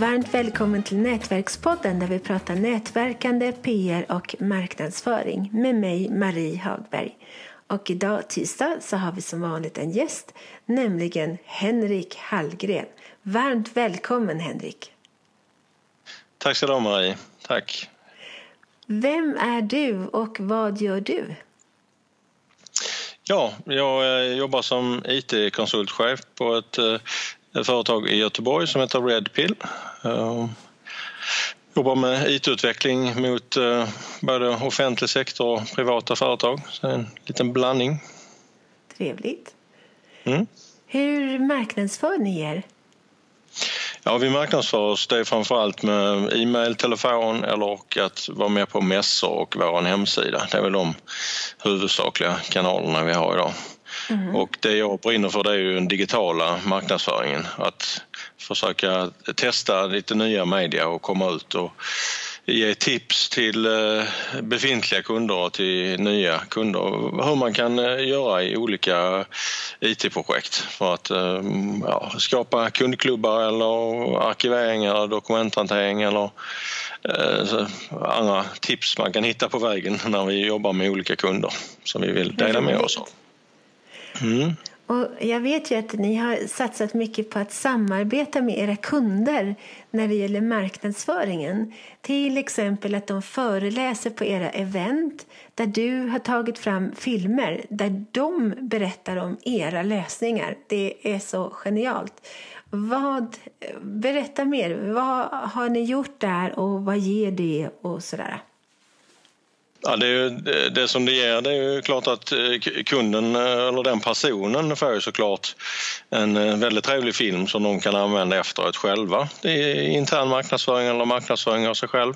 Varmt välkommen till Nätverkspodden där vi pratar nätverkande, PR och marknadsföring med mig Marie Hagberg. Och idag tisdag så har vi som vanligt en gäst, nämligen Henrik Hallgren. Varmt välkommen Henrik! Tack ska du ha Marie, tack! Vem är du och vad gör du? Ja, jag eh, jobbar som IT-konsultchef på ett eh, ett företag i Göteborg som heter Redpill. Uh, jobbar med IT-utveckling mot uh, både offentlig sektor och privata företag. Så en liten blandning. Trevligt. Mm. Hur marknadsför ni er? Ja, vi marknadsför oss det är framförallt med e-mail, telefon eller att vara med på mässor och vår hemsida. Det är väl de huvudsakliga kanalerna vi har idag. Mm. Och det jag brinner för det är ju den digitala marknadsföringen. Att försöka testa lite nya media och komma ut och ge tips till eh, befintliga kunder och till nya kunder hur man kan eh, göra i olika IT-projekt för att eh, ja, skapa kundklubbar eller arkivering eller dokumenthantering eller andra tips man kan hitta på vägen när vi jobbar med olika kunder som vi vill dela med oss av. Mm. Och jag vet ju att ni har satsat mycket på att samarbeta med era kunder när det gäller marknadsföringen. Till exempel att de föreläser på era event där du har tagit fram filmer där de berättar om era lösningar. Det är så genialt. Vad, berätta mer. Vad har ni gjort där och vad ger det och sådär? Ja, det, är, det som det ger det är ju klart att eh, kunden eh, eller den personen får ju såklart en eh, väldigt trevlig film som de kan använda efteråt själva. Det är intern marknadsföring eller marknadsföring av sig själv.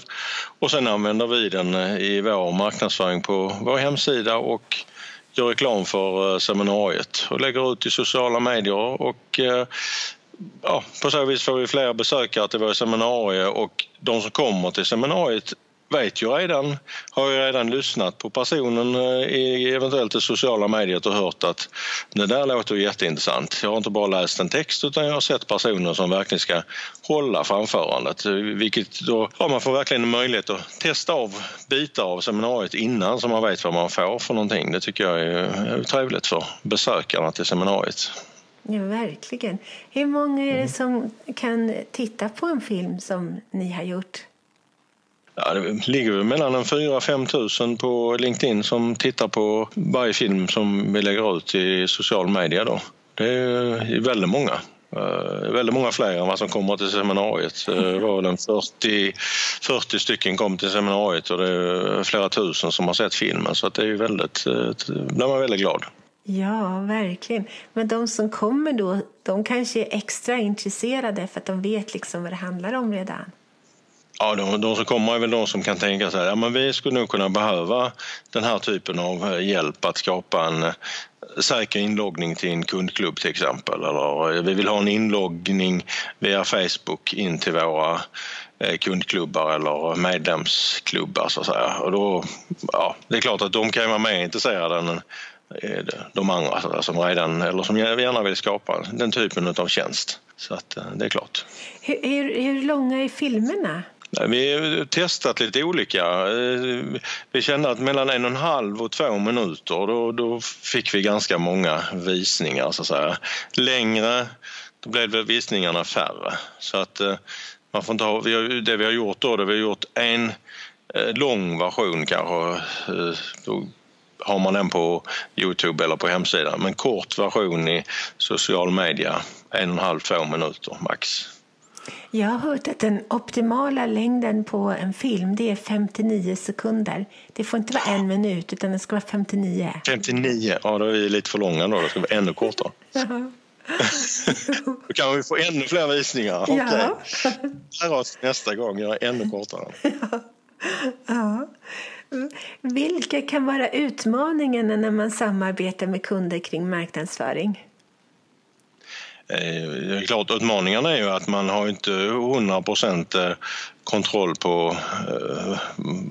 Och sen använder vi den i vår marknadsföring på vår hemsida och gör reklam för seminariet och lägger ut i sociala medier och ja, på så vis får vi fler besökare till våra seminarier och de som kommer till seminariet vet ju redan, har ju redan lyssnat på personen eh, i eventuellt i sociala medier och hört att det där låter jätteintressant. Jag har inte bara läst en text utan jag har sett personen som verkligen ska hålla framförandet. Vilket då ja, man får verkligen en möjlighet att testa av bitar av seminariet innan så man vet vad man får för någonting. Det tycker jag är eh, trevligt för besökarna till seminariet. Ja, verkligen. Hur många är det som kan titta på en film som ni har gjort? Ja, det ligger mellan en 4 5 tusen på LinkedIn som tittar på varje film som vi lägger ut i social media. Då. Det är väldigt många. Uh, väldigt många fler än vad som kommer till seminariet. Det uh, var den 40, 40 stycken kom till seminariet och det är flera tusen som har sett filmen så att det är väldigt, uh, där man väldigt glad. Ja, verkligen. Men de som kommer då, de kanske är extra intresserade för att de vet liksom vad det handlar om redan. Ja, de, de som kommer är väl de som kan tänka sig att ja, vi skulle nog kunna behöva den här typen av eh, hjälp att skapa en eh, säker inloggning till en kundklubb till exempel. Eller eh, vi vill ha en inloggning via Facebook in till våra kundklubbar eller medlemsklubbar så att säga. Och då, ja, det är klart att de kan vara mer intresserade än de andra som redan eller som gärna vill skapa den typen av tjänst. Så att det är klart. Hur, hur, hur långa är filmerna? Vi har testat lite olika. Eh, vi kände att mellan en och en halv och två minuter då, då fick vi ganska många visningar. Så att säga. Längre då blev visningarna färre. Så att eh, man får inte ha, vi har, det vi har gjort då, det vi har gjort en eh, lång version kanske. Då har man den på Youtube eller på hemsidan. Men kort version i social media, en och en halv, två minuter max. Jag har hört att den optimala längden på en film det är 59 sekunder. Det får inte vara en minut, utan det ska vara 59. 59, ja då är vi lite för långa då. Det ska vara ännu kortare. då kan vi få ännu fler visningar. Ja. Okay. Oss nästa gång, göra ännu kortare. Ja. ja. Vilka kan vara utmaningarna när man samarbetar med kunder kring marknadsföring? Eh, det är klart, utmaningarna är ju att man har inte 100 procent eh, kontroll på eh,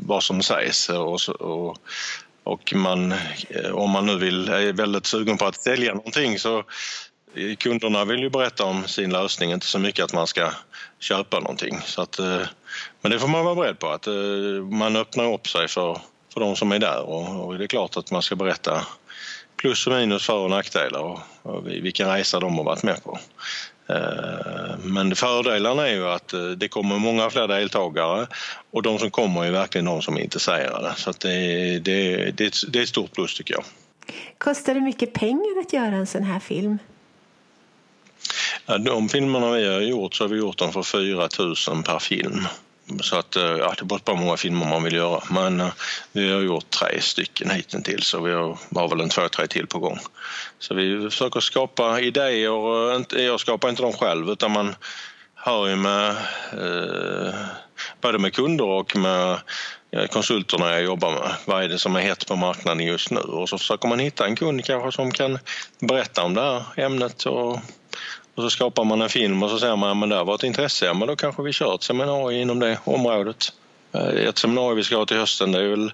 vad som sägs och, och, och man, om man nu vill, är väldigt sugen på att sälja någonting så kunderna vill ju berätta om sin lösning, inte så mycket att man ska köpa någonting. Så att, men det får man vara beredd på, att man öppnar upp sig för, för de som är där och, och det är klart att man ska berätta plus och minus, för och nackdelar och, och vilken resa de har varit med på. Eh, men fördelarna är ju att det kommer många fler deltagare och de som kommer är verkligen de som är intresserade. Så det, det, det, det är ett stort plus tycker jag. Kostar det mycket pengar att göra en sån här film? Ja, de filmerna vi har gjort så har vi gjort dem för 4 000 per film. Så att, eh, ja, det beror på hur många filmer man vill göra. Men uh, vi har gjort tre stycken hittills så vi har, har väl en två, tre till på gång. Så vi försöker skapa idéer. Jag skapar inte dem själv utan man hör ju med eh, både med kunder och med eh, konsulterna jag jobbar med. Vad är det som är hett på marknaden just nu? Och så försöker man hitta en kund kanske som kan berätta om det här ämnet och och så skapar man en film och så säger man att det var ett intresse, ja, men då kanske vi kör ett seminarium inom det området. Eh, ett seminarium vi ska ha till hösten det är väl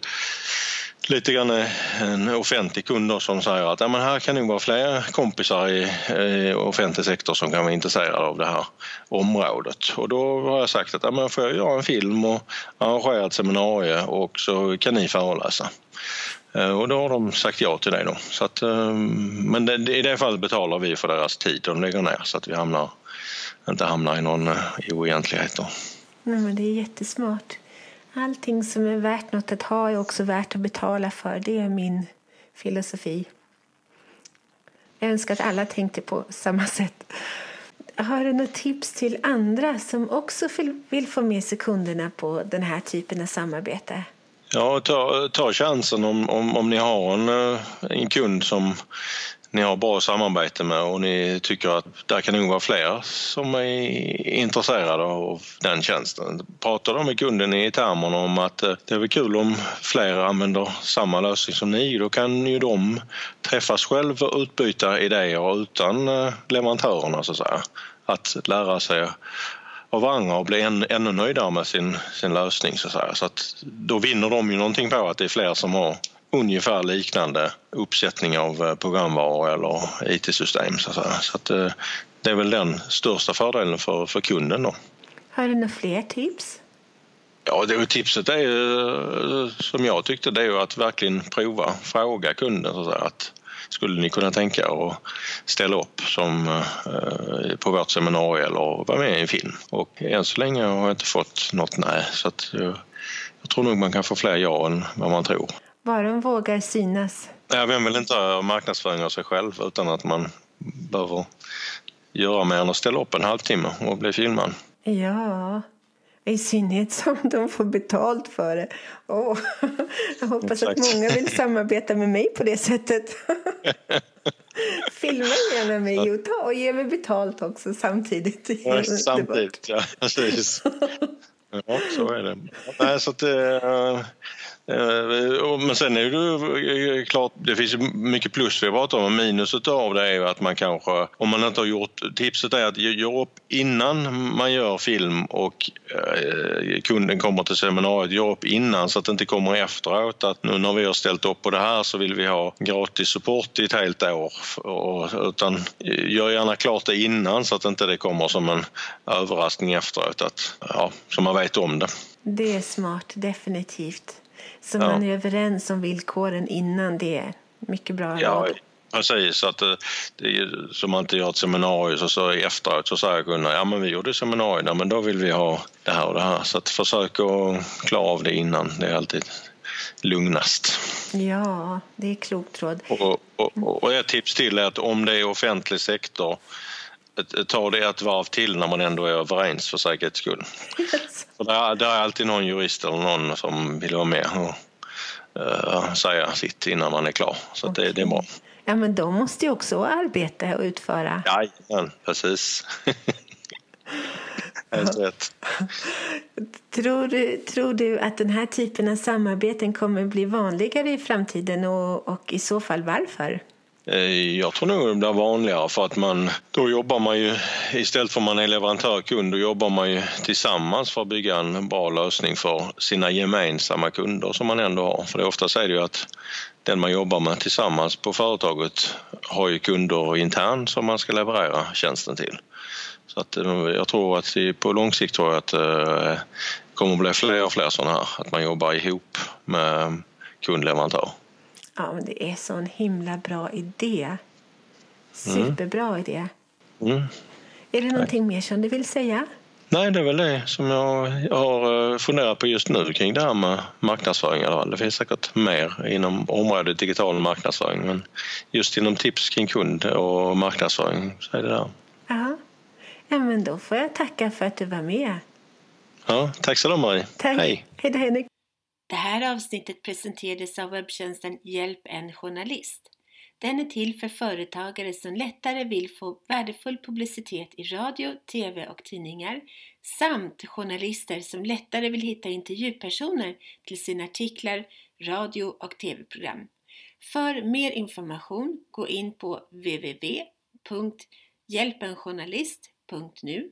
lite grann eh, en offentlig kund som säger att ja, men här kan nog vara fler kompisar i, i offentlig sektor som kan vara intresserade av det här området. Och då har jag sagt att ja, men får jag göra en film och arrangera ett seminarium och så kan ni föreläsa. Eh, och då har de sagt ja till det. Då. Så att, ehm, men det, i det fallet betalar vi för deras tid de lägger ner så att vi hamnar, inte hamnar i någon oegentlighet. Då. Nej, men det är jättesmart. Allting som är värt något att ha är också värt att betala för. Det är min filosofi. Jag önskar att alla tänkte på samma sätt. Har du något tips till andra som också vill få med sig kunderna på den här typen av samarbete? Ja, ta, ta chansen om, om, om ni har en, eh, en kund som ni har bra samarbete med och ni tycker att där kan nog vara fler som är intresserade av den tjänsten. Pratar de med kunden i termerna om att eh, det är väl kul om fler använder samma lösning som ni, då kan ju de träffas själv och utbyta idéer utan eh, leverantörerna så att säga. Att lära sig av varandra och bli än, ännu nöjdare med sin, sin lösning. Så, att så att då vinner de ju någonting på att det är fler som har ungefär liknande uppsättning av eh, programvaror eller IT-system. Så, så att eh, det är väl den största fördelen för, för kunden. Då. Har du några fler tips? Ja, det, tipset är ju, som jag tyckte, det är att verkligen prova, fråga kunden. Så att, skulle ni kunna tänka er att ställa upp som, eh, på vårt seminarium eller vara med i en film? Och än så länge har jag inte fått något nej. Så att jag, jag tror nog man kan få fler ja än vad man tror. Bara de vågar synas. Ja, vem vill inte ha marknadsföring av sig själv utan att man behöver göra mer än att ställa upp en halvtimme och bli filmad? Ja, i synnerhet som de får betalt för det. Oh, jag hoppas Exakt. att många vill samarbeta med mig på det sättet. Filma gärna mig och, ta och ge mig betalt också samtidigt. Ja, samtidigt, ja. Precis. Ja, så är det. Nej, så att, Eh, Eh, men sen är det klart, det finns mycket plus vi pratar om. Minuset av det är att man kanske, om man inte har gjort, tipset är att göra upp innan man gör film och eh, kunden kommer till seminariet, gör upp innan så att det inte kommer efteråt att nu när vi har ställt upp på det här så vill vi ha gratis support i ett helt år. utan gör gärna klart det innan så att inte det kommer som en överraskning efteråt, att, ja, så man vet om det. Det är smart, definitivt. Så ja. man är överens om villkoren innan det är mycket bra ja, råd. Precis, att eh, det, är, så man inte gör ett seminarium så, så efteråt så säger Gunnar ja men vi gjorde seminarium, men då vill vi ha det här och det här. Så att försök att klara av det innan, det är alltid lugnast. Ja, det är klokt råd. Och, och, och ett tips till är att om det är offentlig sektor ta det ett varv till när man ändå är överens för säkerhets skull. Yes. För där, där är alltid någon jurist eller någon som vill vara med och uh, säga sitt innan man är klar. Så okay. det, det är bra. Ja, men de måste ju också arbeta och utföra. Ja, precis. Helt rätt. Tror du, tror du att den här typen av samarbeten kommer bli vanligare i framtiden och, och i så fall varför? Eh, jag tror nog det blir vanligare för att man, då jobbar man ju, istället för att man är leverantör kund, då jobbar man ju tillsammans för att bygga en bra lösning för sina gemensamma kunder som man ändå har. För det oftast är det ju att den man jobbar med tillsammans på företaget har ju kunder internt som man ska leverera tjänsten till. Så att eh, jag tror att på lång sikt tror jag att det kommer att bli fler och fler sådana här, att man jobbar ihop med kundleverantör. Ja, men det är så en himla bra idé. Superbra mm. idé. Mm. Är det någonting Nej. mer som du vill säga? Nej, det är väl det som jag har eh, funderat på just nu kring det här med marknadsföring. Det finns säkert mer inom området digital marknadsföring men just inom tips kring kund och marknadsföring så är det där. Ja, ja men då får jag tacka för att du var med. Ja, tack så mycket Marie. Tack. Hej. Hej då Henrik. Det här avsnittet presenterades av webbtjänsten Hjälp en journalist. Den är till för företagare som lättare vill få värdefull publicitet i radio, TV och tidningar samt journalister som lättare vill hitta intervjupersoner till sina artiklar, radio och TV-program. För mer information gå in på www.hjälpenjournalist.nu